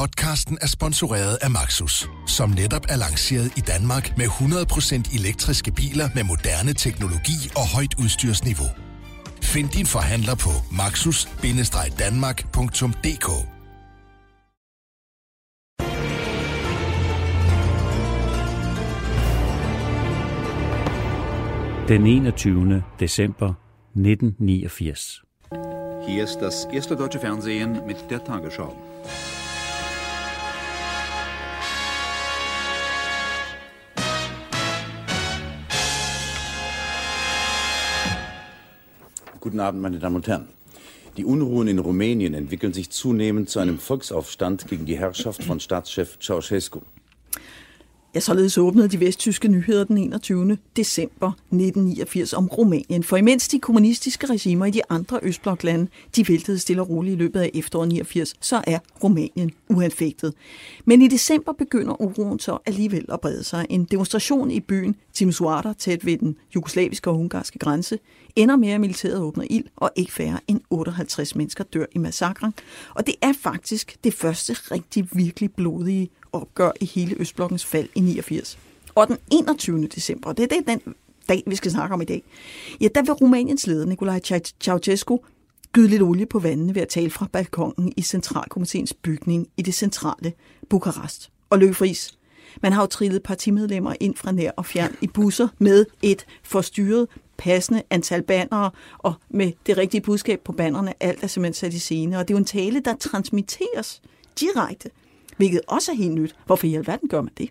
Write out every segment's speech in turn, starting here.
Podcasten er sponsoreret af Maxus, som netop er lanceret i Danmark med 100% elektriske biler med moderne teknologi og højt udstyrsniveau. Find din forhandler på maxus-danmark.dk Den 21. december 1989. Hier ist das erste deutsche Fernsehen mit der Tagesschau. Guten Abend, meine Damen und Herren. Die Unruhen in Rumänien entwickeln sich zunehmend zu einem Volksaufstand gegen die Herrschaft von Staatschef Ceausescu. Ja, således åbnede de vesttyske nyheder den 21. december 1989 om Rumænien. For imens de kommunistiske regimer i de andre østbloklande, de væltede stille og roligt i løbet af efteråret 89, så er Rumænien uanfægtet. Men i december begynder uroen så alligevel at brede sig. En demonstration i byen Timisoara, tæt ved den jugoslaviske og ungarske grænse, ender med, at militæret åbner ild, og ikke færre end 58 mennesker dør i massakren. Og det er faktisk det første rigtig virkelig blodige opgør i hele Østblokkens fald i 89. Og den 21. december, det er den dag, vi skal snakke om i dag, ja, der vil Rumæniens leder, Nicolae Ceausescu, gyde lidt olie på vandene ved at tale fra balkongen i Centralkomiteens bygning i det centrale Bukarest. Og Løfris, man har jo trillet partimedlemmer ind fra nær og fjern i busser med et forstyrret passende antal bannere, og med det rigtige budskab på bannerne, alt er simpelthen sat i scene. Og det er jo en tale, der transmitteres direkte hvilket også er helt nyt. Hvorfor i alverden gør man det?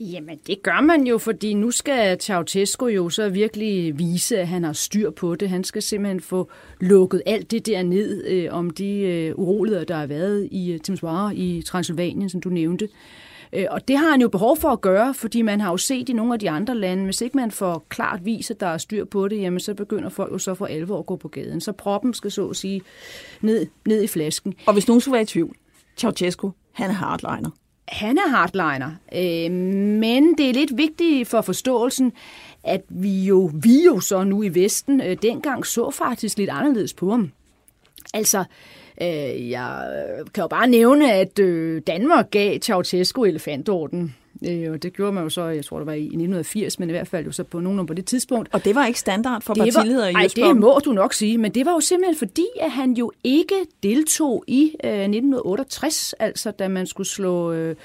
Jamen, det gør man jo, fordi nu skal Ceausescu jo så virkelig vise, at han har styr på det. Han skal simpelthen få lukket alt det der ned øh, om de øh, uroligheder, der har været i øh, Timisoara i Transylvanien, som du nævnte. Øh, og det har han jo behov for at gøre, fordi man har jo set i nogle af de andre lande, hvis ikke man får klart vise, at der er styr på det, jamen så begynder folk jo så for alvor at gå på gaden. Så proppen skal så at sige ned, ned i flasken. Og hvis nogen skulle være i tvivl, Ceausescu, han er hardliner. Han er hardliner, øh, men det er lidt vigtigt for forståelsen, at vi jo, vi jo så nu i Vesten øh, dengang så faktisk lidt anderledes på ham. Altså, øh, jeg kan jo bare nævne, at øh, Danmark gav Ceausescu elefantorden. Øh, og det gjorde man jo så, jeg tror det var i 1980, men i hvert fald jo så på nogen på det tidspunkt. Og det var ikke standard for partiledere i Nej, det må du nok sige, men det var jo simpelthen fordi, at han jo ikke deltog i øh, 1968, altså da man skulle slå... Øh,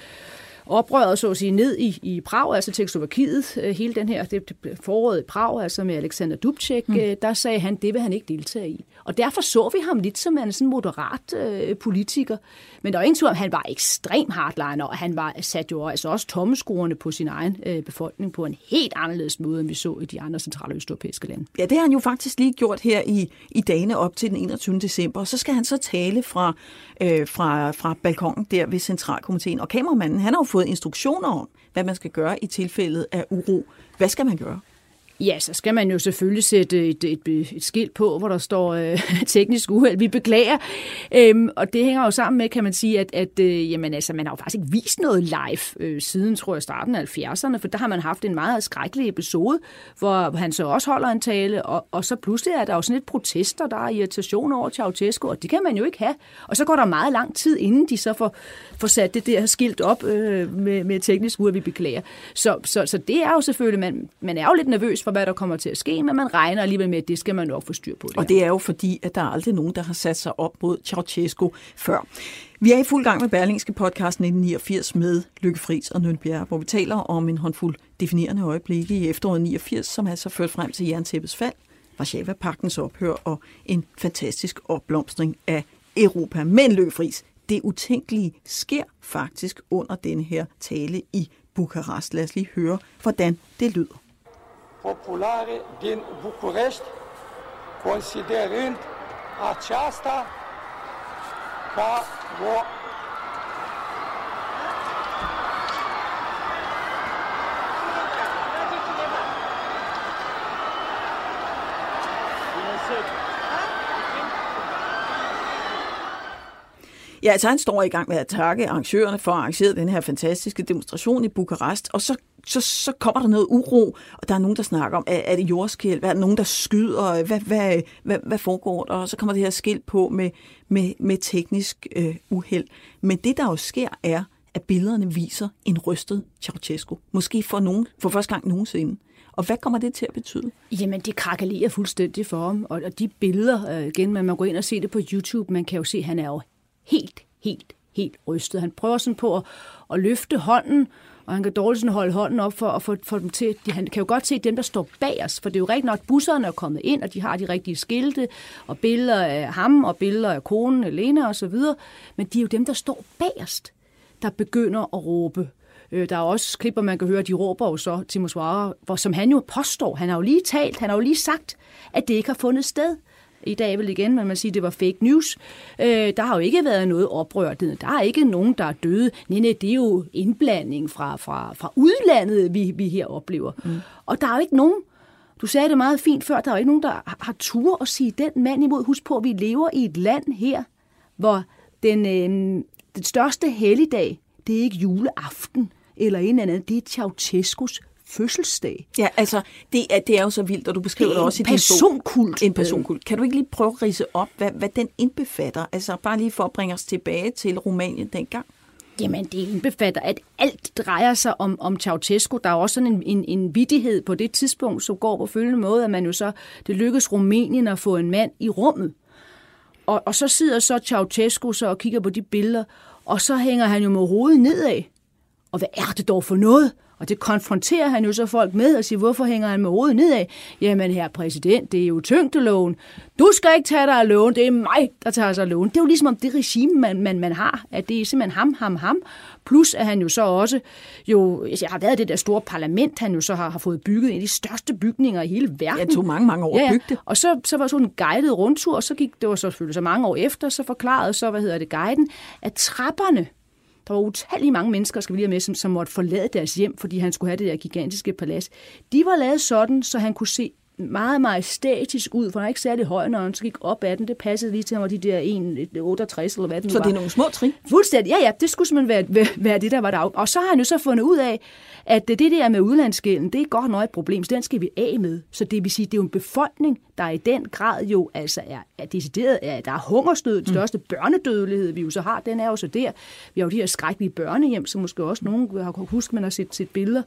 oprøret så at sige ned i, i Prag, altså Tjekkoslovakiet, øh, hele den her det, det foråret i Prag, altså med Alexander Dubček, mm. Øh, der sagde han, det vil han ikke deltage i. Og derfor så vi ham lidt som en sådan moderat øh, politiker. Men der var ingen tvivl om, han var ekstrem hardliner, og han var sat jo altså også tommeskruerne på sin egen øh, befolkning på en helt anderledes måde, end vi så i de andre centrale østeuropæiske lande. Ja, det har han jo faktisk lige gjort her i, i dagene op til den 21. december, og så skal han så tale fra, øh, fra, fra balkongen der ved Centralkomiteen. Og kameramanden, han har jo fået instruktioner om, hvad man skal gøre i tilfældet af uro. Hvad skal man gøre? Ja, så skal man jo selvfølgelig sætte et, et, et skilt på, hvor der står øh, teknisk uheld. Vi beklager. Øhm, og det hænger jo sammen med, kan man sige, at, at øh, jamen, altså, man har jo faktisk ikke vist noget live øh, siden, tror jeg, starten af 70'erne, for der har man haft en meget skrækkelig episode, hvor han så også holder en tale, og, og så pludselig er der jo sådan et protester, der er irritation over Ceausescu, og det kan man jo ikke have. Og så går der meget lang tid, inden de så får, får sat det der skilt op øh, med, med teknisk uheld, vi beklager. Så, så, så det er jo selvfølgelig, man, man er jo lidt nervøs for, for, hvad der kommer til at ske, men man regner alligevel med, at det skal man nok få styr på. Det og det er jo fordi, at der er aldrig nogen, der har sat sig op mod Ceausescu før. Vi er i fuld gang med Berlingske podcast 1989 med Lykke Friis og Nønbjerg, hvor vi taler om en håndfuld definerende øjeblikke i efteråret 89, som altså ført frem til jerntæppets fald, Varsava-pagtens ophør og en fantastisk opblomstring af Europa. Men Lykke Friis, det utænkelige sker faktisk under denne her tale i Bukarest. Lad os lige høre, hvordan det lyder populare din București, considerând aceasta ca o Ja, altså han står i gang med at takke arrangørerne for at arrangere den her fantastiske demonstration i Bukarest, og så så, så kommer der noget uro, og der er nogen, der snakker om, er, er det jordskælv? er der nogen, der skyder, hvad, hvad, hvad, hvad foregår der, og så kommer det her skilt på med, med, med teknisk øh, uheld. Men det, der jo sker, er, at billederne viser en rystet Ceausescu. Måske for, nogen, for første gang nogensinde. Og hvad kommer det til at betyde? Jamen, det krakalerer fuldstændig for ham. Og, og de billeder, øh, igen, man må gå ind og se det på YouTube, man kan jo se, at han er jo helt, helt, helt rystet. Han prøver sådan på at, at løfte hånden, og han kan dårligt sådan holde hånden op for at få, for dem til. De, han kan jo godt se dem, der står bag os, for det er jo rigtigt nok, at busserne er kommet ind, og de har de rigtige skilte, og billeder af ham, og billeder af konen, Elena og så videre. Men de er jo dem, der står bagerst, der begynder at råbe. Øh, der er også klipper, man kan høre, de råber jo så til Moswara, hvor, som han jo påstår. Han har jo lige talt, han har jo lige sagt, at det ikke har fundet sted i dag vel igen, men man siger, det var fake news. Øh, der har jo ikke været noget oprør. Der er ikke nogen, der er døde. Nej, nej, det er jo indblanding fra, fra, fra udlandet, vi, vi her oplever. Mm. Og der er jo ikke nogen, du sagde det meget fint før, der er jo ikke nogen, der har tur at sige den mand imod. Husk på, at vi lever i et land her, hvor den, øh, den største helligdag, det er ikke juleaften eller en eller anden, det er Ceausescus fødselsdag. Ja, altså, det er, det er jo så vildt, og du beskriver det, det også i din personkult. En personkult. Kan du ikke lige prøve at rise op, hvad, hvad den indbefatter? Altså, bare lige for at bringe os tilbage til Rumænien dengang. Jamen, det indbefatter, at alt drejer sig om, om Ceausescu. Der er også sådan en, en, en vidighed på det tidspunkt, som går på følgende måde, at man jo så, det lykkes Rumænien at få en mand i rummet. Og, og så sidder så Ceausescu så og kigger på de billeder, og så hænger han jo med hovedet nedad. Og hvad er det dog for noget? Og det konfronterer han jo så folk med og siger, hvorfor hænger han med hovedet nedad? Jamen, her præsident, det er jo tyngdeloven. Du skal ikke tage dig af loven, det er mig, der tager sig af loven. Det er jo ligesom om det regime, man, man, man har, at det er simpelthen ham, ham, ham. Plus at han jo så også jo, jeg har været det der store parlament, han jo så har, har fået bygget en af de største bygninger i hele verden. Ja, det tog mange, mange år at bygge det. Og så, så var sådan en guided rundtur, og så gik det var så selvfølgelig så mange år efter, så forklarede så, hvad hedder det, guiden, at trapperne, der var utallige mange mennesker, skal vi lige have med, som, som måtte forlade deres hjem, fordi han skulle have det der gigantiske palads. De var lavet sådan, så han kunne se meget majestætisk ud, for han er ikke særlig høj, når han så gik op ad den. Det passede lige til, var de der 1,68 eller hvad det Så var. det er nogle små trin? Fuldstændig, ja, ja. Det skulle simpelthen være, være det, der var der. Og så har han jo så fundet ud af, at det der med udlandsgælden, det er godt nok et problem, så den skal vi af med. Så det vil sige, det er jo en befolkning, der i den grad jo altså er, er decideret, er, der er hungersnød, den største mm. børnedødelighed, vi jo så har, den er jo så der. Vi har jo de her skrækkelige børnehjem, som måske også nogen har huske, man har set, set billeder,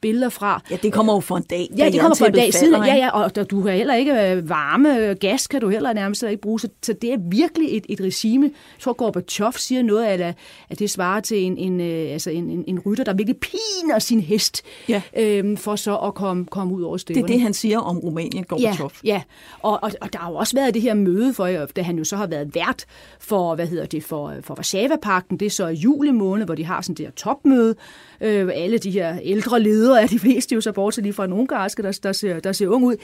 billeder fra. Ja, det kommer jo for en dag. Ja, det kommer for en dag siden. Ja, ja, og du kan heller ikke varme, gas kan du heller nærmest ikke bruge, så, så det er virkelig et, et regime. Jeg tror, Gorbachev siger noget af, at det svarer til en, en, altså en, en, en rytter, der virkelig piner sin hest, ja. øhm, for så at komme, komme ud over stæverne. Det er det, han siger om Rumænien, Gorbachev. Ja, ja. Og, og, og der har jo også været det her møde, for, da han jo så har været vært for, hvad hedder det, for, for Varsava-pakten, det er så i juli måned, hvor de har sådan det her topmøde, øh, alle de her ældre ledere, er de fleste jo så bortset lige fra en ungarske, der, der, ser, der ser ung ud,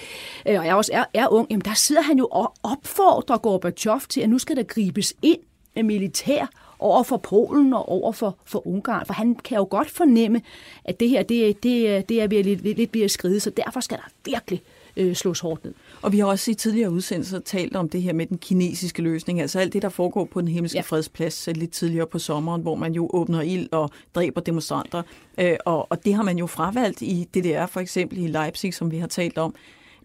øh, og jeg også er, er ung, jamen der sidder han jo og opfordrer Gorbachev til, at nu skal der gribes ind med militær over for Polen og over for, for Ungarn, for han kan jo godt fornemme, at det her, det, det, det er ved lidt, lidt ved at skride, så derfor skal der virkelig øh, slås hårdt ned. Og vi har også i tidligere udsendelser talt om det her med den kinesiske løsning, altså alt det, der foregår på den himmelske ja. fredsplads lidt tidligere på sommeren, hvor man jo åbner ild og dræber demonstranter. Øh, og, og det har man jo fravalgt i DDR, for eksempel i Leipzig, som vi har talt om.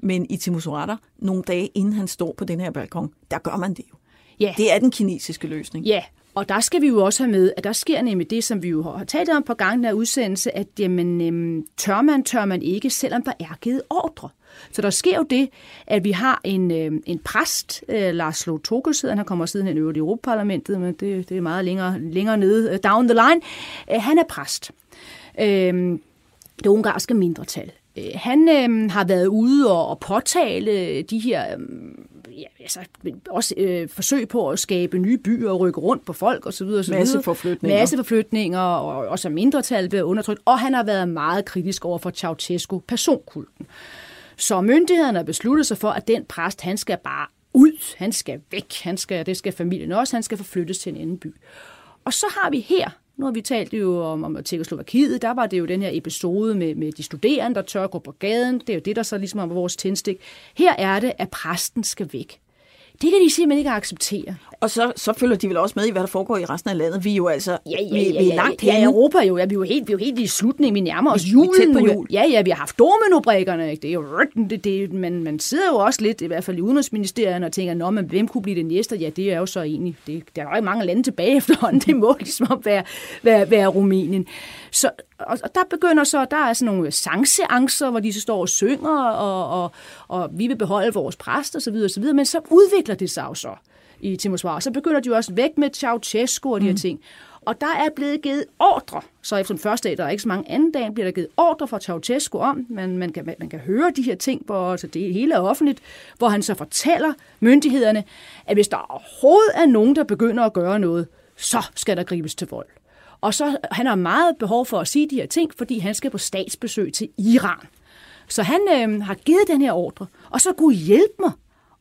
Men i Timisoara, nogle dage inden han står på den her balkon, der gør man det jo. Ja. Det er den kinesiske løsning. Ja, og der skal vi jo også have med, at der sker nemlig det, som vi jo har talt om på gangen af udsendelse, at jamen, øhm, tør man, tør man ikke, selvom der er givet ordre. Så der sker jo det, at vi har en, øh, en præst, øh, Lars Lotokos, han kommer siden hen øvrigt i Europaparlamentet, men det, det er meget længere, længere nede, uh, down the line. Øh, han er præst. Øh, det ungarske mindretal. Øh, han øh, har været ude og, og påtale de her... Øh, ja, altså, også øh, forsøg på at skabe nye byer og rykke rundt på folk osv. Masse forflytninger. Masse forflytninger, og også mindretal bliver undertrykt. Og han har været meget kritisk over for Ceausescu, personkulten. Så myndighederne har besluttet sig for, at den præst, han skal bare ud, han skal væk, han skal, det skal familien også, han skal forflyttes til en anden by. Og så har vi her, nu har vi talt jo om, om Tjekkoslovakiet, der var det jo den her episode med, med de studerende, der tør gå på gaden. Det er jo det, der så ligesom var vores tændstik. Her er det, at præsten skal væk. Det kan de simpelthen ikke acceptere. Og så, så følger de vel også med i, hvad der foregår i resten af landet. Vi er jo altså Ja, ja, vi, ja, vi ja, er langt ja, henne. Europa jo. Ja, vi er jo helt, vi er jo helt i slutningen. Vi nærmer os Vi- vi er tæt julen. på jul. Ja, ja, vi har haft dominobrikkerne. ikke? Det er jo det, det, man, man sidder jo også lidt, i hvert fald i Udenrigsministeriet, og tænker, Nå, men hvem kunne blive det næste? Ja, det er jo så egentlig, det, der er jo ikke mange lande tilbage efterhånden. Det må ligesom være, være, være Rumænien. Så, og, og der begynder så, der er sådan nogle sangseancer, hvor de så står og synger, og, og, og vi vil beholde vores præst, og så videre, og så videre. Men så udvikler det sig jo så i Timosvar. Så begynder de jo også væk med Ceausescu og de her ting. Og der er blevet givet ordre, så efter den første dag, der er ikke så mange anden dag, bliver der givet ordre fra Ceausescu om, man, man, kan, man kan høre de her ting, hvor altså det hele er offentligt, hvor han så fortæller myndighederne, at hvis der overhovedet er nogen, der begynder at gøre noget, så skal der gribes til vold. Og så han har meget behov for at sige de her ting, fordi han skal på statsbesøg til Iran. Så han øh, har givet den her ordre, og så kunne hjælpe mig,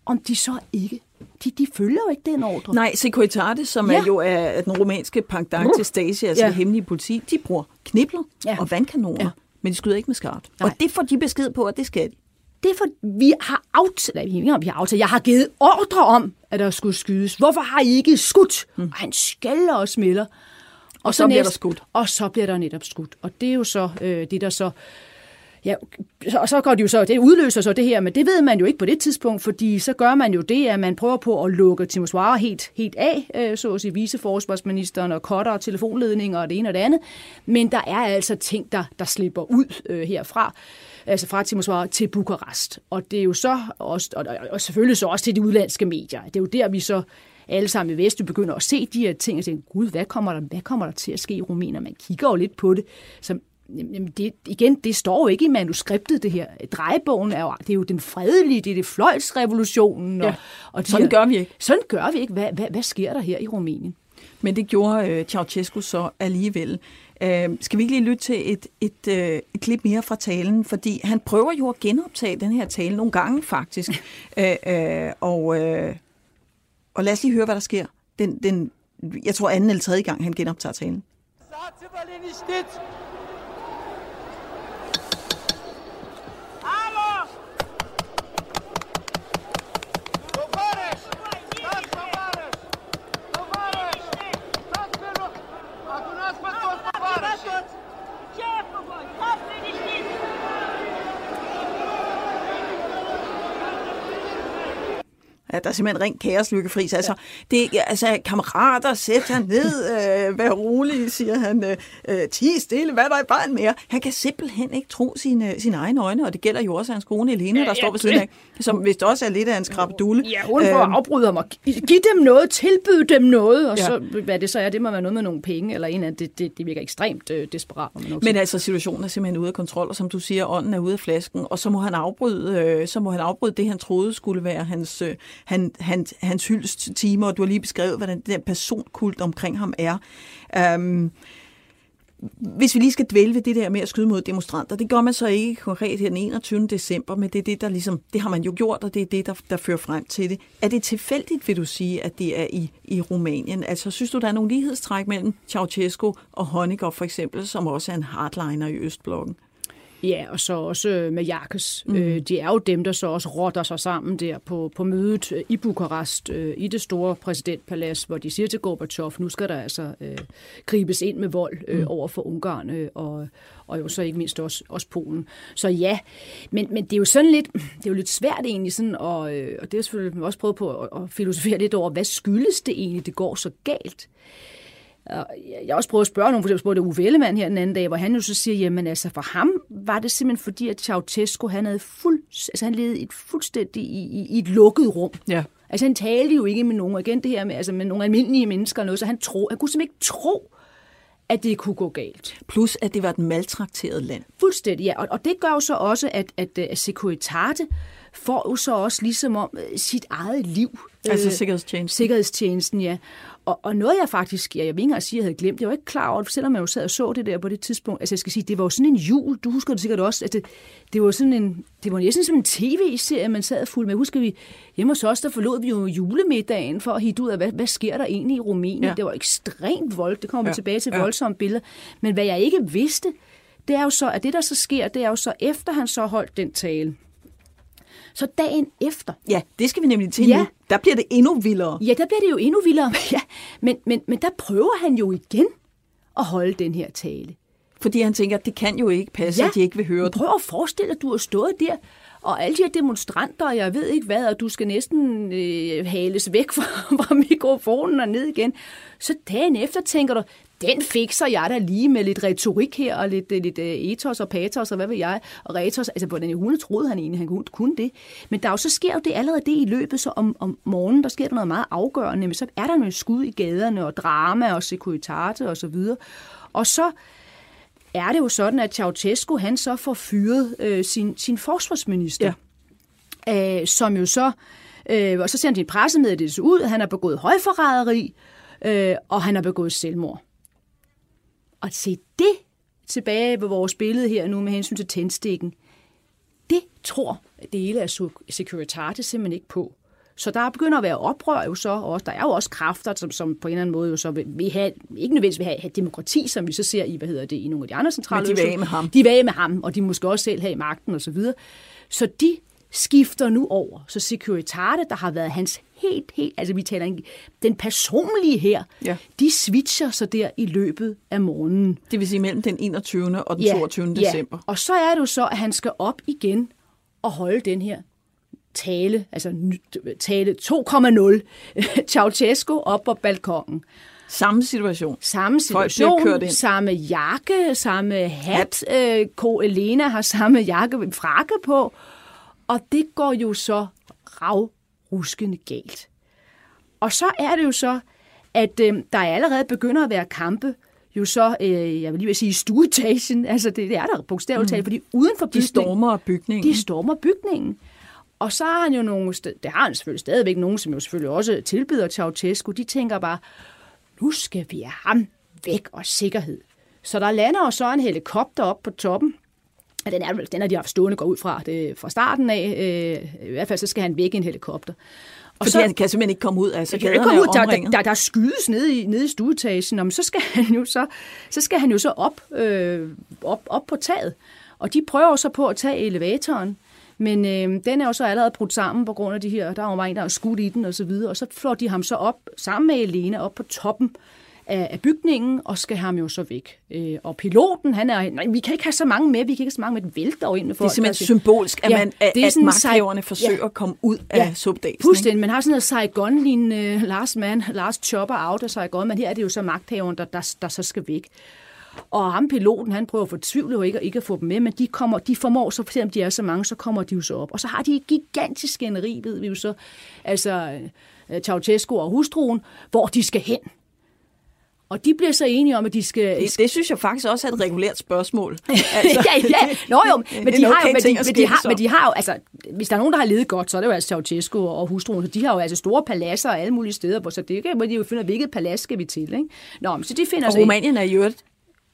om de så ikke, de, de følger jo ikke den ordre. Nej, Securitate, som Ja. er jo er den romanske pendant til Stasi, altså Ja. det hemmelige politi, de bruger knibler Ja. og vandkanoner, Ja. men de skyder ikke med skarpt. Nej. Og det får de besked på, at det skal de. Det er for, vi har aftalt, vi har aftalt, jeg har givet ordre om, at der skulle skydes. Hvorfor har I ikke skudt? Mm. Og han skælder og smelter. Og, så bliver der skudt. Og så bliver der netop skudt. Og det er jo så øh, det, der så... Ja, så- og så går det jo så, det udløser så det her, men det ved man jo ikke på det tidspunkt, fordi så gør man jo det, at man prøver på at lukke Timoswara helt, helt af, øh, så at sige viceforsvarsministeren og cutter og telefonledninger og det ene og det andet. Men der er altså ting, der, der slipper ud øh, herfra, altså fra Timoswara til Bukarest. Og det er jo så også, og, og- og selvfølgelig så også til de udlandske medier. Det er jo der, vi så alle sammen i Vest, vi begynder at se de her ting og tænke, gud, hvad kommer der, hvad kommer der til at ske i Rumænien? Man kigger jo lidt på det, som Jamen det, igen, det står jo ikke i manuskriptet, det her. Drejebogen er jo, det er jo den fredelige, det er det fløjtsrevolutionen. Og, Ja, og de sådan gør vi ikke. Sådan gør vi ikke. Hvad, hvad, hvad sker der her i Rumænien? Men det gjorde øh, Ceausescu så alligevel. Øh, skal vi ikke lige lytte til et, et, øh, et klip mere fra talen? Fordi han prøver jo at genoptage den her tale nogle gange faktisk. øh, øh, og, øh, og lad os lige høre, hvad der sker. Den, den, jeg tror anden eller tredje gang, han genoptager talen. Ja, der er simpelthen rent kaos, Lykke Friis. Altså, det, ja, altså, kammerater, sæt jer ned, øh, vær rolig, siger han. Øh, øh, ti stille, hvad er der i vejen mere? Han kan simpelthen ikke tro sine, sine egne øjne, og det gælder jo også hans kone Helena, Ja, der ja, står ved siden af, som vist også er lidt af en skrabdulle. Ja, hun får afbryde ham og gi- give dem noget, tilbyde dem noget, og Ja. så, hvad det så er, det må være noget med nogle penge, eller en anden, det, det, det virker ekstremt øh, desperat. man Men altså, situationen er simpelthen ude af kontrol, og som du siger, ånden er ude af flasken, og så må han afbryde, øh, så må han afbryde det, han troede skulle være hans, øh, han, han, hans hyldest timer, og du har lige beskrevet, hvordan den personkult omkring ham er. Um, hvis vi lige skal dvæle ved det der med at skyde mod demonstranter, det gør man så ikke konkret her den 21. december, men det er det, der ligesom, det har man jo gjort, og det er det, der, der fører frem til det. Er det tilfældigt, vil du sige, at det er i, i Rumænien? Altså, synes du, der er nogle lighedstræk mellem Ceausescu og Honecker for eksempel, som også er en hardliner i Østblokken? Ja, og så også øh, med Jakes. Mm. Øh, de er jo dem, der så også rotter sig sammen der på, på mødet øh, i Bukarest, øh, i det store præsidentpalads, hvor de siger til Gorbachev, nu skal der altså øh, gribes ind med vold øh, mm. over for Ungarn øh, og, og jo så ikke mindst også, også Polen. Så ja, men, men det er jo sådan lidt, det er jo lidt svært egentlig sådan, og, øh, og det er selvfølgelig også prøvet på at, at filosofere lidt over, hvad skyldes det egentlig, det går så galt? Jeg har også prøvet at spørge nogen, for eksempel spurgte Uffe Ellemann her den anden dag, hvor han jo så siger, jamen altså for ham var det simpelthen fordi, at Ceausescu, han havde fuld, altså han levede et fuldstændig i, i, i et lukket rum. Ja. Altså han talte jo ikke med nogen, og igen det her med, altså med nogle almindelige mennesker og noget, så han, tro, han kunne simpelthen ikke tro, at det kunne gå galt. Plus, at det var et maltrakteret land. Fuldstændig, ja. Og, og det gør jo så også, at, at, at Securitate får jo så også ligesom om øh, sit eget liv. Altså Øh, sikkerhedstjenesten. Sikkerhedstjenesten, ja. Og, og noget jeg faktisk, ja, jeg vil ikke engang sige, at jeg havde glemt, jeg var ikke klar over det, selvom jeg jo sad og så det der på det tidspunkt. Altså jeg skal sige, det var jo sådan en jul, du husker det sikkert også, at det, det var sådan en, det var næsten som en tv-serie, man sad fuld med. Husker vi, hjemme hos os, der forlod vi jo julemiddagen for at hitte ud af, hvad, hvad sker der egentlig i Rumænien? Ja. Det var ekstremt vold, det kommer vi Ja. ja. tilbage til Ja. voldsomme billeder. Men hvad jeg ikke vidste, det er jo så, at det der så sker, det er jo så, efter han så holdt den tale, Så dagen efter, Ja, det skal vi nemlig til Ja. nu. Der bliver det endnu vildere. ja, der bliver det jo endnu vildere. Ja, men, men, men der prøver han jo igen at holde den her tale. Fordi han tænker, at det kan jo ikke passe, at de ikke vil høre det. Prøv at forestille dig, at du har stået der, og alle de her demonstranter, og jeg ved ikke hvad, og du skal næsten øh, hales væk fra, fra mikrofonen og ned igen. Så dagen efter tænker du, den fikser jeg da lige med lidt retorik her, og lidt, øh, lidt øh, ethos og patos, og hvad ved jeg, og retos. Altså, hvordan i hunde troede han egentlig, han kunne, det. Men der er jo, så sker jo det allerede det i løbet, så om, om morgenen, der sker der noget meget afgørende, men så er der noget skud i gaderne, og drama, og sekuritate, og så videre. Og så er det jo sådan, at Ceausescu, han så får fyret øh, sin, sin forsvarsminister, ja. øh, som jo så, øh, og så ser han sin pressemeddelelse ud, han har begået højforræderi, øh, og han har begået selvmord. Og se det tilbage ved vores billede her nu med hensyn til tændstikken, det tror dele af Securitate simpelthen ikke på. Så der begynder at være oprør jo så, og der er jo også kræfter, som, som på en eller anden måde jo så vil, vil have, ikke nødvendigvis vil have, have demokrati, som vi så ser i, hvad hedder det, i nogle af de andre centrale Men de vil med ham. De vil med ham, og de måske også selv have magten osv. Så, videre. så de skifter nu over. Så Securitate, der har været hans helt, helt, altså vi taler ikke, den personlige her, Ja. de switcher så der i løbet af morgenen. Det vil sige mellem den 21. og den 22. december. Og så er det jo så, at han skal op igen og holde den her tale, altså tale 2,0, Ceausescu op på balkongen. Samme situation. Samme situation, kørt ind. samme jakke, samme hat. Øh, Ko Elena har samme jakke, frakke på. Og det går jo så ravruskende galt. Og så er det jo så, at øh, der allerede begynder at være kampe, jo så, øh, jeg vil lige sige, i stueetagen, altså det, det er der bogstaveligt talt, fordi uden for De bygningen, stormer bygningen. de stormer bygningen. Og så har han jo nogle, det har han selvfølgelig stadigvæk nogen, som jo selvfølgelig også tilbyder Ceausescu, de tænker bare, nu skal vi have ham væk og sikkerhed. Så der lander jo så en helikopter op på toppen. Og den er, vel- den er de haft stående går ud fra, det, fra starten af. Øh, I hvert fald så skal han væk i en helikopter. Og Fordi han kan simpelthen ikke komme ud. Altså, kan jo ikke komme ud, er der, der, der, der skydes nede i, nede i stueetagen, Nå, men så skal han jo så, så, skal han jo så op, øh, op, op på taget. Og de prøver så på at tage elevatoren, men øh, den er jo så allerede brudt sammen på grund af de her, der er bare en, der er skudt i den og så videre, og så flår de ham så op sammen med Elena op på toppen af, af bygningen, og skal ham jo så væk. Øh, og piloten, han er, nej, vi kan ikke have så mange med, vi kan ikke have så mange med, den vælter jo ind med Det er folk, simpelthen der- symbolsk, at, Ja, man, at, det er at sådan magthaverne sej- forsøger ja. at komme ud af Ja, subdagen. Fuldstændig. Man har sådan noget Saigon-lignende last man, last chopper out af Saigon, men her er det jo så magthaveren, der, der, der så skal væk. Og ham piloten, han prøver at fortvivle jo ikke, at- ikke at få dem med, men de, kommer, de formår så, selvom de er så mange, så kommer de jo så op. Og så har de et gigantisk skænderi, ved vi jo så, altså uh, Ceausescu og hustruen, hvor de skal hen. Og de bliver så enige om, at de skal... Det, det synes jeg faktisk også er et regulært spørgsmål. Altså, ja, ja. Nå jo, men de, har jo, okay men, de, men, de har, men de har jo, altså, hvis der er nogen, der har levet godt, så er det jo altså Ceausescu og hustruen, så de har jo altså store paladser og alle mulige steder, hvor så det kan hvor de jo finde, ud af, hvilket palads skal vi til, ikke? Nå, men så de finder Og Rumænien er i øvrigt,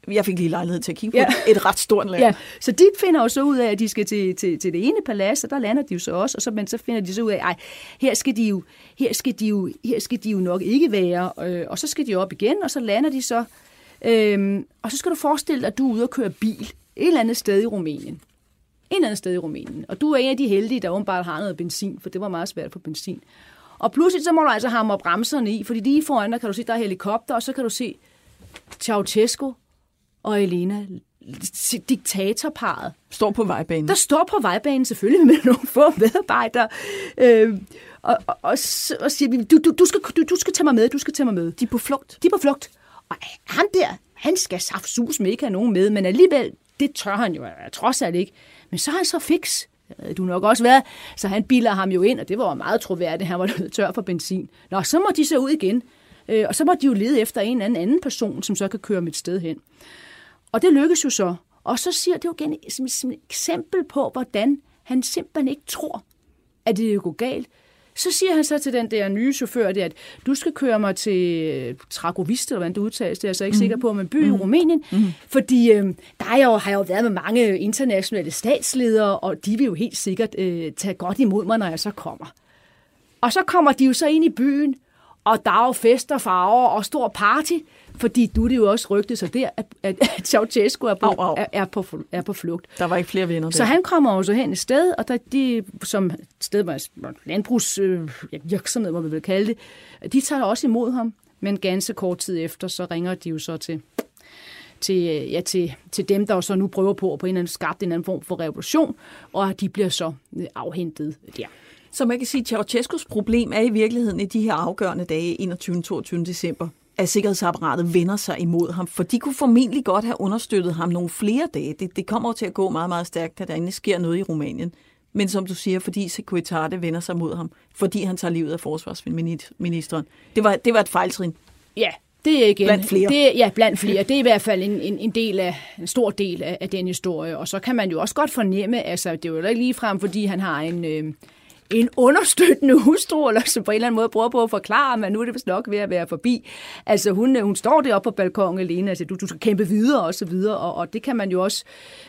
jeg fik lige lejlighed til at kigge på Ja. et ret stort land. Ja, så de finder jo så ud af, at de skal til, til, til det ene palads, og der lander de jo så også, og så, men så finder de så ud af, at her skal de jo, her skal de jo, her skal de jo nok ikke være, øh, og så skal de op igen, og så lander de så, øh, og så skal du forestille dig, at du er ude og køre bil et eller andet sted i Rumænien. Et eller andet sted i Rumænien. Og du er en af de heldige, der åbenbart har noget benzin, for det var meget svært på benzin. Og pludselig så må du altså hamre bremserne i, fordi lige foran dig kan du se, der er helikopter, og så kan du se Ceausescu og Elena, diktatorparet, Står på vejbanen. der står på vejbanen selvfølgelig med nogle få medarbejdere, øh, og, og, og, og siger, du, du, du, skal, du, du skal tage mig med, du skal tage mig med. De er på flugt. De er på flugt. Og ham der, han skal saftsus med ikke have nogen med, men alligevel, det tør han jo trods alt ikke. Men så er han så fix. Du nok også været. Så han biler ham jo ind, og det var meget troværdigt. Han var tør for benzin. Nå, så må de så ud igen. Øh, og så må de jo lede efter en eller anden, anden person, som så kan køre mit sted hen. Og det lykkes jo så. Og så siger det jo igen som, som et eksempel på, hvordan han simpelthen ikke tror, at det går galt. Så siger han så til den der nye chauffør, det, at du skal køre mig til Tragovist, eller hvordan det udtales, det er jeg så ikke mm. sikker på, men by i Rumænien. Mm. Fordi øh, der er jo, har jeg jo været med mange internationale statsledere, og de vil jo helt sikkert øh, tage godt imod mig, når jeg så kommer. Og så kommer de jo så ind i byen, Og der er jo fest og farver og stor party, fordi du det jo også rygtet sig der, at, at, Ceausescu er på, Au, au. er, er, på, er på flugt. Der var ikke flere venner der. Så han kommer jo så hen et sted, og der, de, som sted var landbrugsvirksomhed, øh, hvor vi vil kalde det, de tager også imod ham. Men ganske kort tid efter, så ringer de jo så til, til, øh, ja, til, til dem, der jo så nu prøver på at på en eller anden skabt en eller anden form for revolution, og de bliver så øh, afhentet der. Så man kan sige, at Ceausescus problem er i virkeligheden i de her afgørende dage 21. 22. december, at sikkerhedsapparatet vender sig imod ham, for de kunne formentlig godt have understøttet ham nogle flere dage. Det, det kommer til at gå meget, meget stærkt, at der endelig sker noget i Rumænien. Men som du siger, fordi Securitate vender sig mod ham, fordi han tager livet af forsvarsministeren. Det var, det var et fejltrin. Ja, det er igen, Blandt flere. Det, ja, blandt flere. Det er i hvert fald en, en, en, del af, en stor del af, af den historie. Og så kan man jo også godt fornemme, altså det er jo ikke lige frem, fordi han har en, øh, en understøttende hustru, eller så på en eller anden måde prøver på at forklare, men nu er det vist nok ved at være forbi. Altså hun, øh, hun står deroppe på balkongen alene, altså du, du skal kæmpe videre og så videre, og, og det kan man jo også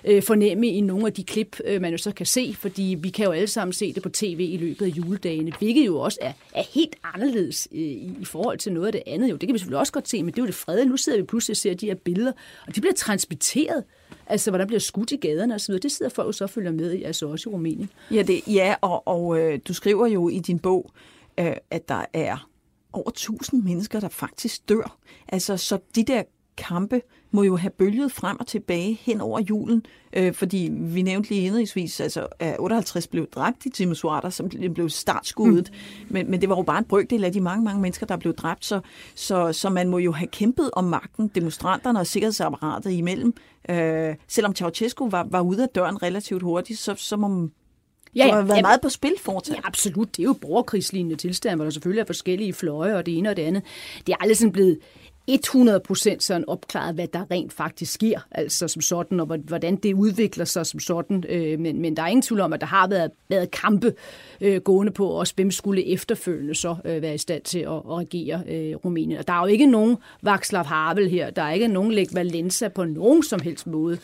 øh, fornemme i nogle af de klip, øh, man jo så kan se, fordi vi kan jo alle sammen se det på tv i løbet af juledagene, hvilket jo også er, er helt anderledes øh, i, i forhold til noget af det andet. Jo, det kan vi selvfølgelig også godt se, men det er jo det frede. Nu sidder vi pludselig og ser de her billeder, og de bliver transmitteret. Altså, hvordan bliver skudt i gaderne og så videre. Det sidder folk jo så og følger med i, altså også i Rumænien. Ja, det, ja og, og øh, du skriver jo i din bog, øh, at der er over 1000 mennesker, der faktisk dør. Altså, så de der kampe må jo have bølget frem og tilbage hen over julen, øh, fordi vi nævnte lige indrigsvis, altså at 58 blev dræbt i Timisoara, som blev startskuddet, mm. men, men det var jo bare en brøkdel af de mange, mange mennesker, der blev dræbt, så, så, så man må jo have kæmpet om magten, demonstranterne og sikkerhedsapparatet imellem. Øh, selvom Ceausescu var, var ude af døren relativt hurtigt, så, så må ja, ja. været jamen- meget på spil fortsat. Ja, absolut. Det er jo borgerkrigslignende tilstand, hvor der selvfølgelig er forskellige fløje og det ene og det andet. Det er aldrig sådan blevet 100% sådan opklaret, hvad der rent faktisk sker, altså som sådan, og hvordan det udvikler sig som sådan. Øh, Men, men der er ingen tvivl om, at der har været, været kampe øh, gående på, også hvem skulle efterfølgende så øh, være i stand til at, at regere øh, Rumænien. Og der er jo ikke nogen Václav Havel her, der er ikke nogen Lech Valenza på nogen som helst måde.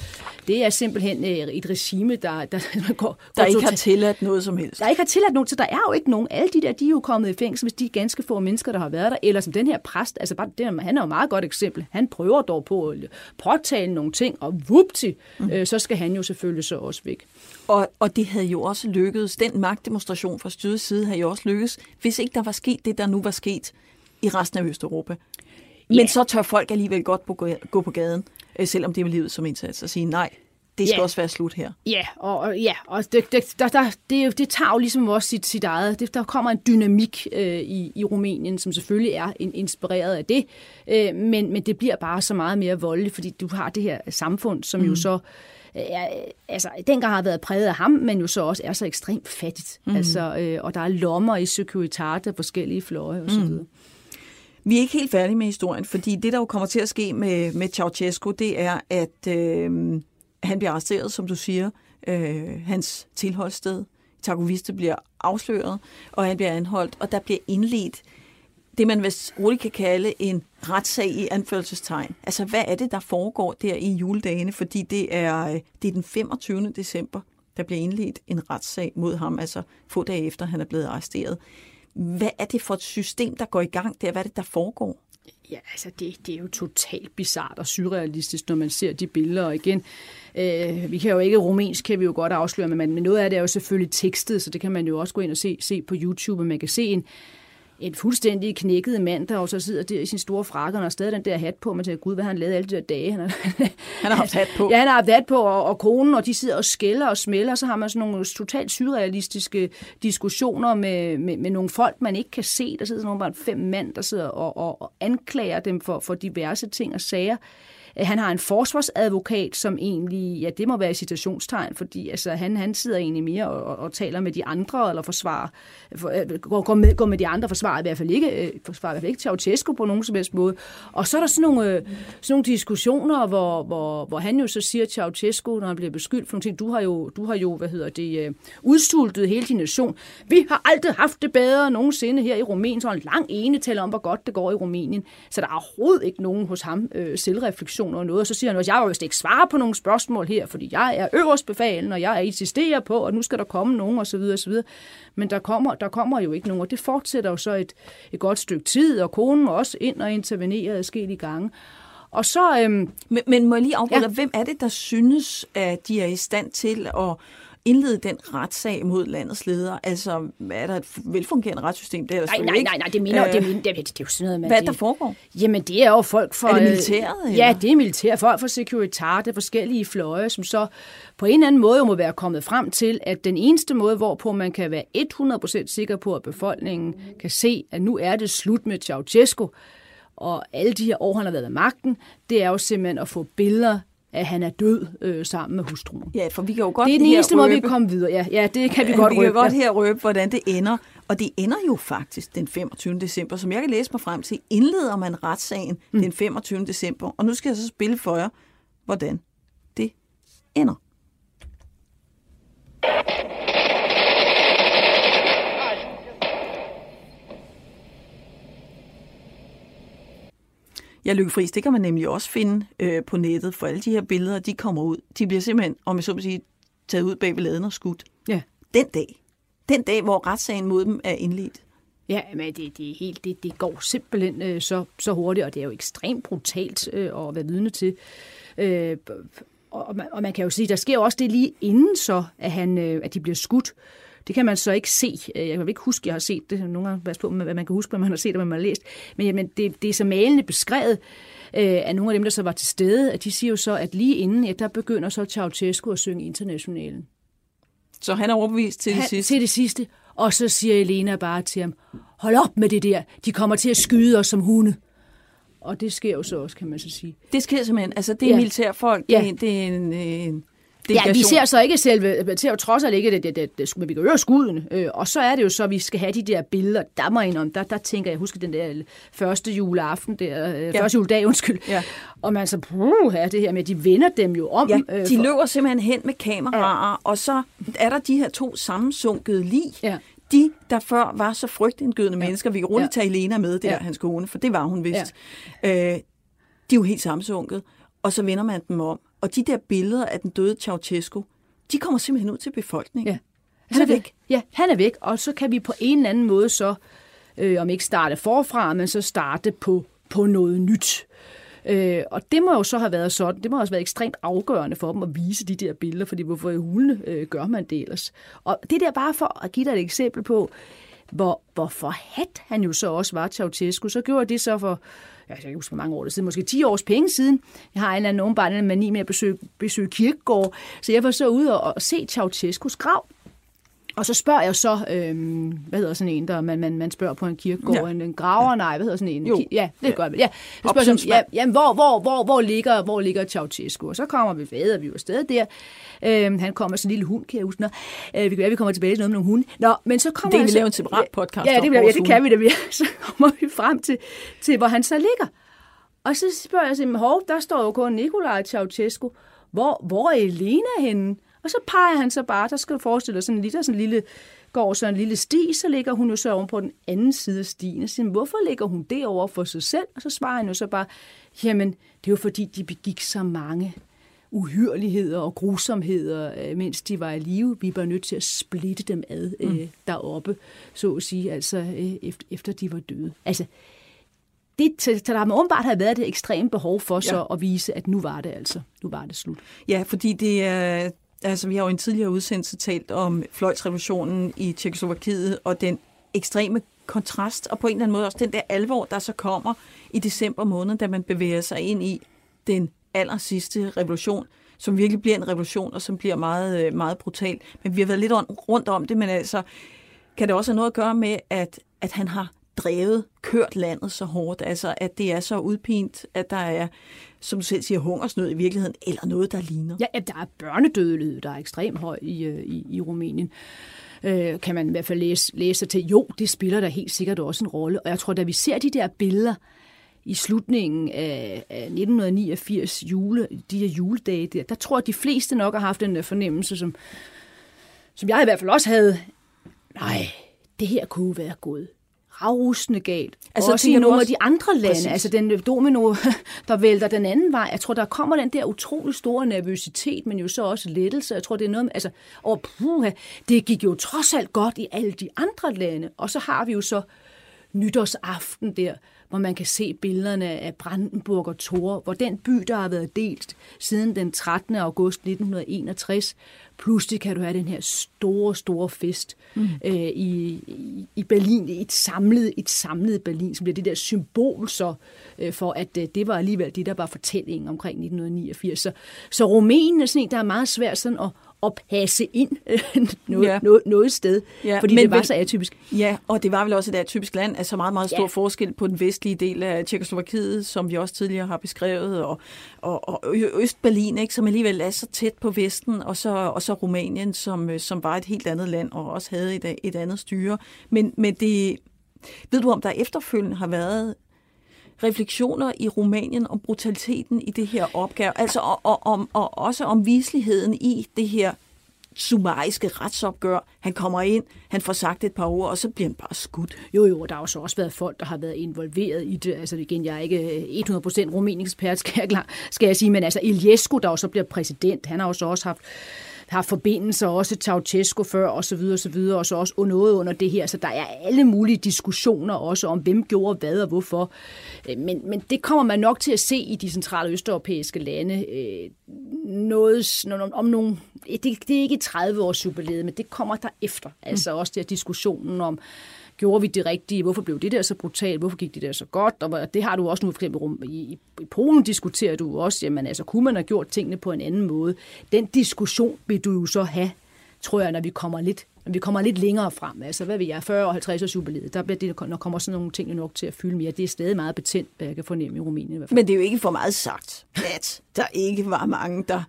Det er simpelthen øh, et regime, der, der går, Der går ikke har tilladt noget som helst. der ikke har tilladt nogen, så der er jo ikke nogen. Alle de der, de er jo kommet i fængsel, hvis de er ganske få mennesker, der har været der. Eller som den her præst, altså bare, den, han er jo meget godt eksempel. Han prøver dog på at påtale nogle ting, og vupti, mm. øh, så skal han jo selvfølgelig så også væk. Og, og det havde jo også lykkedes. Den magtdemonstration fra styrets side havde jo også lykkedes, hvis ikke der var sket det, der nu var sket i resten af Østeuropa. Men Ja. så tør folk alligevel godt på, gå på gaden, øh, selvom det er med livet som indsats, og sige nej, det skal Ja. også være slut her. Ja, og, ja, og det, det, der, der, det, det tager jo ligesom også sit, sit eget. Det, der kommer en dynamik øh, i, i Rumænien, som selvfølgelig er in, inspireret af det, øh, men, men det bliver bare så meget mere voldeligt, fordi du har det her samfund, som mm. jo så er, altså, dengang har været præget af ham, men jo så også er så ekstremt fattigt. Mm. Altså, øh, og der er lommer i Securitate af forskellige fløje osv. Mm. Vi er ikke helt færdige med historien, fordi det, der jo kommer til at ske med, med Ceausescu, det er, at øh, han bliver arresteret, som du siger. Øh, hans tilholdssted, Takoviste, bliver afsløret, og han bliver anholdt, og der bliver indledt det, man vist roligt kan kalde en retssag i anførselstegn. Altså, hvad er det, der foregår der i juledagene? Fordi det er, øh, det er den 25. december, der bliver indledt en retssag mod ham, altså få dage efter, han er blevet arresteret. Hvad er det for et system, der går i gang der? Hvad er det, der foregår? Ja, altså det, det er jo totalt bizart og surrealistisk, når man ser de billeder. Og igen, øh, vi kan jo ikke rumænsk, kan vi jo godt afsløre, men, men noget af det er jo selvfølgelig tekstet, så det kan man jo også gå ind og se, se på YouTube, og man kan se en, en fuldstændig knækket mand, der jo så sidder der i sin store frakke, og har stadig den der hat på, man tænker, gud, hvad har han lavet alle de der dage? Han har, Han har haft hat på. Ja, han har haft hat på, og, og konen, og de sidder og skælder og smælder, og så har man sådan nogle totalt surrealistiske diskussioner med, med, med nogle folk, man ikke kan se. Der sidder sådan nogle bare fem mand, der sidder og, og, og anklager dem for, for diverse ting og sager. Øh, han har en forsvarsadvokat, som egentlig, ja, det må være i citationstegn, fordi altså, han, han sidder egentlig mere og, og, og taler med de andre, eller forsvarer, for, øh, går, går, med, går med de andre, forsvarer i hvert fald ikke, øh, forsvarer i hvert fald ikke Ceausescu på nogen som helst måde. Og så er der sådan nogle, øh, sådan nogle diskussioner, hvor, hvor, hvor han jo så siger Ceausescu, når han bliver beskyldt for nogle ting, du har jo, du har jo hvad hedder det, øh, hele din nation. Vi har aldrig haft det bedre nogensinde her i Rumænien, så en lang ene taler om, hvor godt det går i Rumænien. Så der er overhovedet ikke nogen hos ham øh, selvreflektion informationer og noget, og så siger han også, jeg vil vist ikke svare på nogle spørgsmål her, fordi jeg er øverst befalen, og jeg insisterer på, og nu skal der komme nogen, og så videre, og så videre. Men der kommer, der kommer jo ikke nogen, og det fortsætter jo så et, et godt stykke tid, og konen også ind og intervenerer i gange. Og så... Øhm, men, men må jeg lige afbryde ja. hvem er det, der synes, at de er i stand til at indlede den retssag mod landets ledere? Altså, er der et velfungerende retssystem? Det er der nej, nej, nej, nej, det mener, øh, det, mener, det, det, det er jo sådan noget med... Hvad det, der foregår? Jamen, det er jo folk for... Er det militæret? Eller? Ja, det er militæret. Folk for Securitate, forskellige fløje, som så på en eller anden måde må være kommet frem til, at den eneste måde, hvorpå man kan være 100% sikker på, at befolkningen kan se, at nu er det slut med Ceausescu, og alle de her år, han har været ved magten, det er jo simpelthen at få billeder at han er død øh, sammen med hustruen. Ja, for vi kan jo godt Det er den eneste måde, vi kan komme videre. Ja, ja det kan vi godt røbe. Vi kan godt her røbe, hvordan det ender. Og det ender jo faktisk den 25. december. Som jeg kan læse mig frem til, indleder man retssagen mm. den 25. december. Og nu skal jeg så spille for jer, hvordan det ender. Ja, Lykke Friis, det kan man nemlig også finde øh, på nettet, for alle de her billeder, de kommer ud. De bliver simpelthen, om jeg så må sige, taget ud bag ved laden og skudt. Ja. Den dag. Den dag, hvor retssagen mod dem er indledt. Ja, men det, det, er helt, det, det går simpelthen øh, så, så hurtigt, og det er jo ekstremt brutalt øh, at være vidne til. Øh, og, man, og man kan jo sige, der sker jo også det lige inden så, at, han, øh, at de bliver skudt. Det kan man så ikke se. Øh, jeg kan ikke huske, at jeg har set det. Nogle gange pas på, hvad man kan huske, hvad man har set, og hvad man har læst. Men jamen, det, det er så malende beskrevet øh, af nogle af dem, der så var til stede, at de siger jo så, at lige inden, ja, der begynder så Ceausescu at synge internationalen. Så han er overbevist til det sidste? Til det sidste. Og så siger Elena bare til ham, hold op med det der, de kommer til at skyde os som hunde. Og det sker jo så også, kan man så sige. Det sker simpelthen. Altså, det er ja. militærfolk. Ja. Det, det er en, en Ja, vi ser så ikke selve, vi ser jo trods alt ikke, det, det, det, det, vi kan høre skuden, øh, og så er det jo så, at vi skal have de der billeder, der må jeg om, der, der tænker jeg, husker den der første juleaften, der, øh, ja. første juledag, undskyld, ja. og man så, puh, her det her med, de vender dem jo om. Ja, øh, de for... løber simpelthen hen med kameraer, ja. og så er der de her to sammensunkede lig, ja de, der før var så frygtindgydende ja. mennesker, vi kan roligt ja. tage Elena med, der, ja. hans kone, for det var hun vist, ja. øh, de er jo helt sammensunket, og så vender man dem om. Og de der billeder af den døde Ceausescu, de kommer simpelthen ud til befolkningen. Ja. Han er væk. Ja, han er væk, og så kan vi på en eller anden måde så, øh, om ikke starte forfra, men så starte på, på noget nyt. Øh, og det må jo så have været sådan, det må også have været ekstremt afgørende for dem at vise de der billeder, fordi hvorfor i hulene øh, gør man det ellers? Og det der bare for at give dig et eksempel på, hvor, hvor forhat han jo så også var, Ceausescu, så gjorde det så for jeg kan ikke huske, hvor mange år det siden, måske 10 års penge siden. Jeg har en eller anden åbenbart en mani med at besøge, besøge kirkegård, så jeg var så ude og, og se Ceausescus grav. Og så spørger jeg så, øhm, hvad hedder sådan en, der man, man, man spørger på en kirkegård, ja. en, en graver, nej, hvad hedder sådan en? Jo. Ja, det er ja. godt. Ja. Så spørger jeg, ja, jamen, hvor, hvor, hvor, hvor, ligger, hvor ligger Ceausescu? Og så kommer vi ved, vi var stadig der. Øhm, han kommer med sådan en lille hund, kan jeg huske. Øh, vi kan være, vi kommer tilbage til noget med nogle hunde. Nå, men så kommer det kan vi lave en separat podcast Ja, det, ja, det kan vi da. Så kommer vi frem til, til, hvor han så ligger. Og så spørger jeg simpelthen, hov, der står jo kun Nikolaj Ceausescu. Hvor, hvor er Elena henne? Og så peger han så bare, der skal du forestille dig sådan en lille, sådan en lille går så en lille sti, så ligger hun jo så oven på den anden side af stien. Og siger, hvorfor ligger hun derovre for sig selv? Og så svarer han jo så bare, jamen, det er jo fordi, de begik så mange uhyrligheder og grusomheder, øh, mens de var i live. Vi var nødt til at splitte dem ad øh, mm. deroppe, så at sige, altså øh, efter, efter de var døde. Altså, det, så der må åbenbart have været et ekstremt behov for så ja. at vise, at nu var det altså, nu var det slut. Ja, fordi det er, altså vi har jo en tidligere udsendelse talt om fløjtsrevolutionen i Tjekkoslovakiet, og den ekstreme kontrast, og på en eller anden måde også den der alvor, der så kommer i december måned, da man bevæger sig ind i den aller sidste revolution, som virkelig bliver en revolution, og som bliver meget, øh, meget brutal. Men vi har været lidt rundt om det, men altså, kan det også have noget at gøre med, at, at han har drevet, kørt landet så hårdt, altså at det er så udpint, at der er, som du selv siger, hungersnød i virkeligheden, eller noget, der ligner. Ja, der er børnedødelighed, der er ekstremt høj i, øh, i, i Rumænien. Øh, kan man i hvert fald læse, læse til. Jo, det spiller der helt sikkert også en rolle. Og jeg tror, da vi ser de der billeder i slutningen af, af 1989 jule, de her juledage der, der tror jeg, de fleste nok har haft den øh, fornemmelse, som, som jeg i hvert fald også havde. Nej, det her kunne være gået afrusende galt. Altså, også i nogle også- af de andre lande. Præcis. Altså den domino, der vælter den anden vej. Jeg tror, der kommer den der utrolig store nervøsitet, men jo så også lettelse. Jeg tror, det er noget med, altså, og puha, det gik jo trods alt godt i alle de andre lande. Og så har vi jo så nytårsaften der, hvor man kan se billederne af Brandenburg og Tor, hvor den by, der har været delt siden den 13. august 1961, pludselig kan du have den her store, store fest mm. øh, i, i- i Berlin, et samlet, et samlet Berlin, som bliver det der symbol så, øh, for, at øh, det var alligevel det, der var fortællingen omkring 1989. Så, så Rumænien er sådan en, der er meget svært sådan at, at passe ind noget, Ja. noget, noget sted, Ja, fordi men det var vel- så atypisk. Ja, og det var vel også et atypisk land, altså meget, meget stor Ja. forskel på den vestlige del af Tjekkoslovakiet, som vi også tidligere har beskrevet, og, og, og Østberlin, ikke, som alligevel er så tæt på Vesten, og så, og så Rumænien, som, som var et helt andet land, og også havde et, et andet styre. Men, men det, ved du om der efterfølgende har været refleksioner i Rumænien om brutaliteten i det her opgør, altså og, og, om, og også om visligheden i det her summariske retsopgør. Han kommer ind, han får sagt et par ord, og så bliver han bare skudt. Jo, jo, der har jo så også været folk, der har været involveret i det. Altså igen, jeg er ikke øh, 100% rumænsk-ekspert, skal jeg, klar, skal jeg sige, men altså Iliescu, der jo så bliver præsident, han har jo så også haft har forbindelser også til Ceausescu før, og så videre, og så videre, og så også noget under det her. Så der er alle mulige diskussioner også om, hvem gjorde hvad og hvorfor. Øh, Men, men det kommer man nok til at se i de centrale østeuropæiske lande. Øh, Noget, om nogle, det, det er ikke 30 års jubilæet, men det kommer der efter. Altså også der diskussionen om, gjorde vi det rigtige? Hvorfor blev det der så brutalt? Hvorfor gik det der så godt? Og det har du også nu for eksempel rum- i, i- Polen diskuterer du også, jamen altså, kunne man have gjort tingene på en anden måde? Den diskussion vil du jo så have, tror jeg, når vi kommer lidt når vi kommer lidt længere frem, altså hvad ved jeg, 40 og 50 års jubilæet, der bliver det, der kommer sådan nogle ting jo nok til at fylde mere. Det er stadig meget betændt, hvad jeg kan fornemme i Rumænien i hvert fald. Men det er jo ikke for meget sagt, at der ikke var mange, der,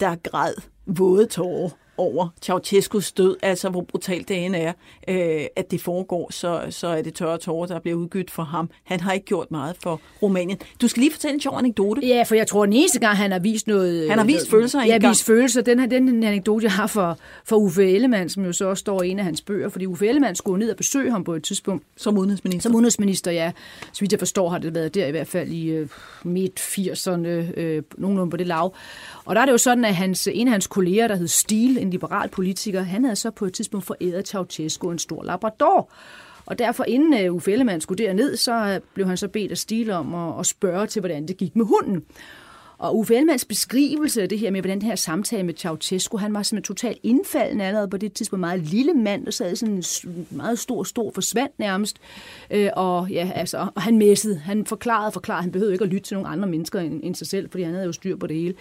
der græd våde tårer over Ceausescus død, altså hvor brutalt det end er, øh, at det foregår, så, så er det tørre tårer, der bliver udgydt for ham. Han har ikke gjort meget for Rumænien. Du skal lige fortælle en sjov anekdote. Ja, for jeg tror, den eneste gang, han har vist noget... Han har vist noget- følelser Ja, vist følelser. Den her den anekdote, jeg har for, for Uffe Ellemann, som jo så også står i en af hans bøger, fordi Uffe Ellemann skulle ned og besøge ham på et tidspunkt. Som udenrigsminister. Som udenrigsminister, ja. Så vidt jeg forstår, har det været der i hvert fald i øh, midt-80'erne, øh, nogenlunde på det lav. Og der er det jo sådan, at hans, en af hans kolleger, der hed Stil, en liberal politiker, han havde så på et tidspunkt foræret Ceausescu en stor labrador. Og derfor, inden øh, Uffe Ellemann skulle derned, så øh, blev han så bedt af Stil om at, at spørge til, hvordan det gik med hunden. Og Uffe Ellemanns beskrivelse af det her med, hvordan den her samtale med Ceausescu, han var simpelthen totalt indfaldende allerede på det tidspunkt. Meget lille mand, der sad sådan en meget stor, stor forsvandt nærmest. Øh, og ja, altså, og han messede. Han forklarede og forklarede. Han behøvede ikke at lytte til nogle andre mennesker end, end sig selv, fordi han havde jo styr på det hele.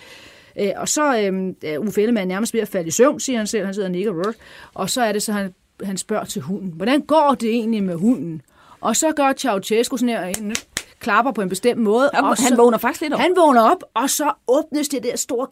Øh, og så øh, er Uffe Ellemann nærmest ved at falde i søvn, siger han selv. Han sidder og nikker rørt. Og så er det så, han, han spørger til hunden. Hvordan går det egentlig med hunden? Og så gør Ceausescu sådan her, en klapper på en bestemt måde. Han- og han så, vågner faktisk lidt op. Han vågner op, og så åbnes det der store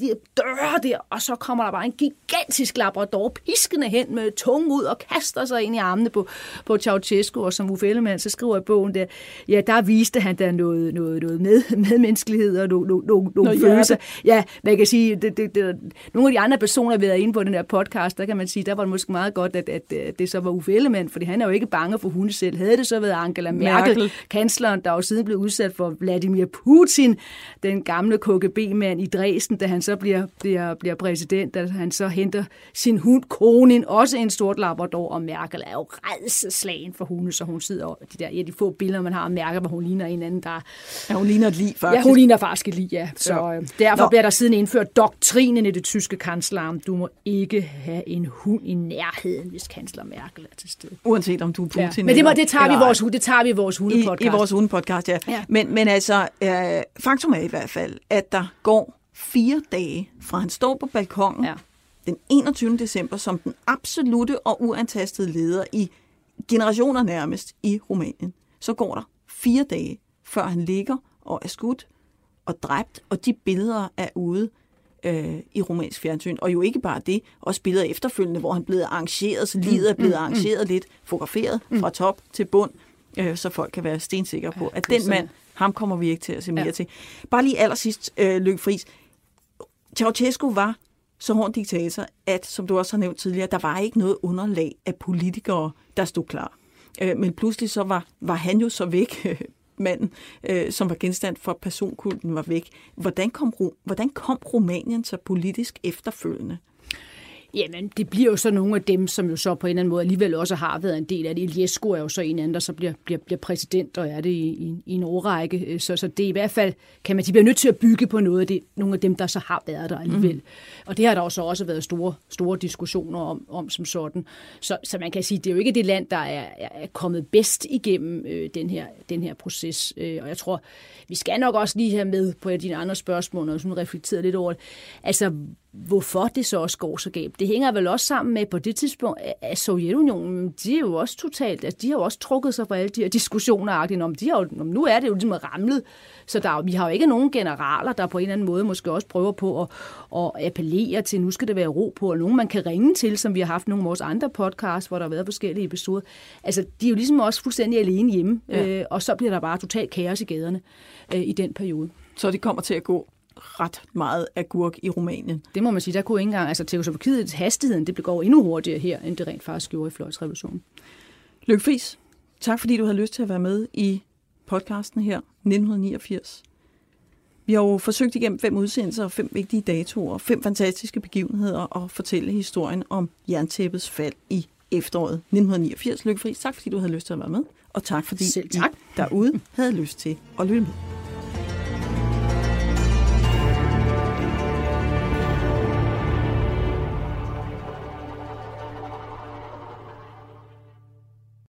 de døre der, og så kommer der bare en gigantisk labrador piskende hen med tungen ud og kaster sig ind i armene på, på Ceausescu, og som Uffe Ellemann så skriver i bogen der, ja, der viste han der noget, noget, noget med, medmenneskelighed og nogle, nogle, nogle, nogle Noget følelser. Ja, man kan sige, det, det, det, nogle af de andre personer, der har inde på den her podcast, der kan man sige, der var det måske meget godt, at, at, det så var Uffe Ellemann, fordi han er jo ikke bange for hunde selv. Havde det så været Angela Merkel. Merkel. kansleren, der jo siden blev udsat for Vladimir Putin, den gamle KGB-mand i Dresden, da han så bliver, bliver, bliver præsident, at han så henter sin hund Konin, også en stort labrador, og Merkel er jo redselslagen for hunde, så hun sidder over de der, ja, de få billeder, man har af Merkel, hvor hun ligner en anden, der Ja, hun ligner et lig, faktisk. Ja, hun ligner faktisk et lig, ja. Så Ja. øh, derfor Nå. bliver der siden indført doktrinen i det tyske kanslerarm. Du må ikke have en hund i nærheden, hvis kansler Merkel er til stede. Uanset om du er Putin Ja. Men det, må, det, tager vi i vores, det tager vi i vores i, hundepodcast. i vores hundepodcast, ja. Ja. Men, men altså, øh, faktum er i hvert fald, at der går fire dage fra han står på balkongen Ja. den 21. december som den absolute og uantastede leder i generationer nærmest i Rumænien. Så går der fire dage, før han ligger og er skudt og dræbt, og de billeder er ude øh, i rumænsk fjernsyn. Og jo ikke bare det, også billeder efterfølgende, hvor han blevet arrangeret, så livet er blevet arrangeret lidt, fotograferet fra top til bund, øh, så folk kan være stensikre på, at den mand, ham kommer vi ikke til at se mere Ja. til. Bare lige allersidst, øh, Lykke Friis. Ceausescu var så hård diktator, at, som du også har nævnt tidligere, der var ikke noget underlag af politikere, der stod klar. Øh, men pludselig så var, var han jo så væk, manden, øh, som var genstand for personkulten, var væk. Hvordan kom, hvordan kom Rumænien så politisk efterfølgende? Jamen, det bliver jo så nogle af dem, som jo så på en eller anden måde alligevel også har været en del af det. Iliescu er jo så en anden, der så bliver, bliver, bliver præsident, og er det i, i, i en årrække. Så, så det er i hvert fald, kan man de bliver nødt til at bygge på noget af det, nogle af dem, der så har været der alligevel. Mm. Og det har der jo så også været store, store diskussioner om, om som sådan. Så, så man kan sige, det er jo ikke det land, der er, er kommet bedst igennem øh, den, her, den her proces. Øh, og jeg tror, vi skal nok også lige have med på dine andre spørgsmål, og sådan reflekteret lidt over det. Altså, hvorfor det så også går så galt. Det hænger vel også sammen med på det tidspunkt, at Sovjetunionen, de er jo også totalt, altså de har jo også trukket sig fra alle de her diskussioner, om de har jo, om nu er det jo ligesom ramlet, så der, vi har jo ikke nogen generaler, der på en eller anden måde måske også prøver på at, at appellere til, nu skal det være ro på, og nogen man kan ringe til, som vi har haft nogle af vores andre podcasts, hvor der har været forskellige episoder. Altså, de er jo ligesom også fuldstændig alene hjemme, ja. øh, og så bliver der bare totalt kaos i gaderne øh, i den periode. Så det kommer til at gå ret meget agurk i Rumænien. Det må man sige, der kunne ikke engang, altså Tjekkoslovakiet, hastigheden, det går endnu hurtigere her, end det rent faktisk gjorde i fløjtsrevolutionen. Lykke Friis, tak fordi du havde lyst til at være med i podcasten her, 1989. Vi har jo forsøgt igennem fem udsendelser og fem vigtige datoer, fem fantastiske begivenheder og fortælle historien om jerntæppets fald i efteråret 1989. Lykke Friis, tak fordi du havde lyst til at være med, og tak fordi Selv tak. I derude havde lyst til at lytte med.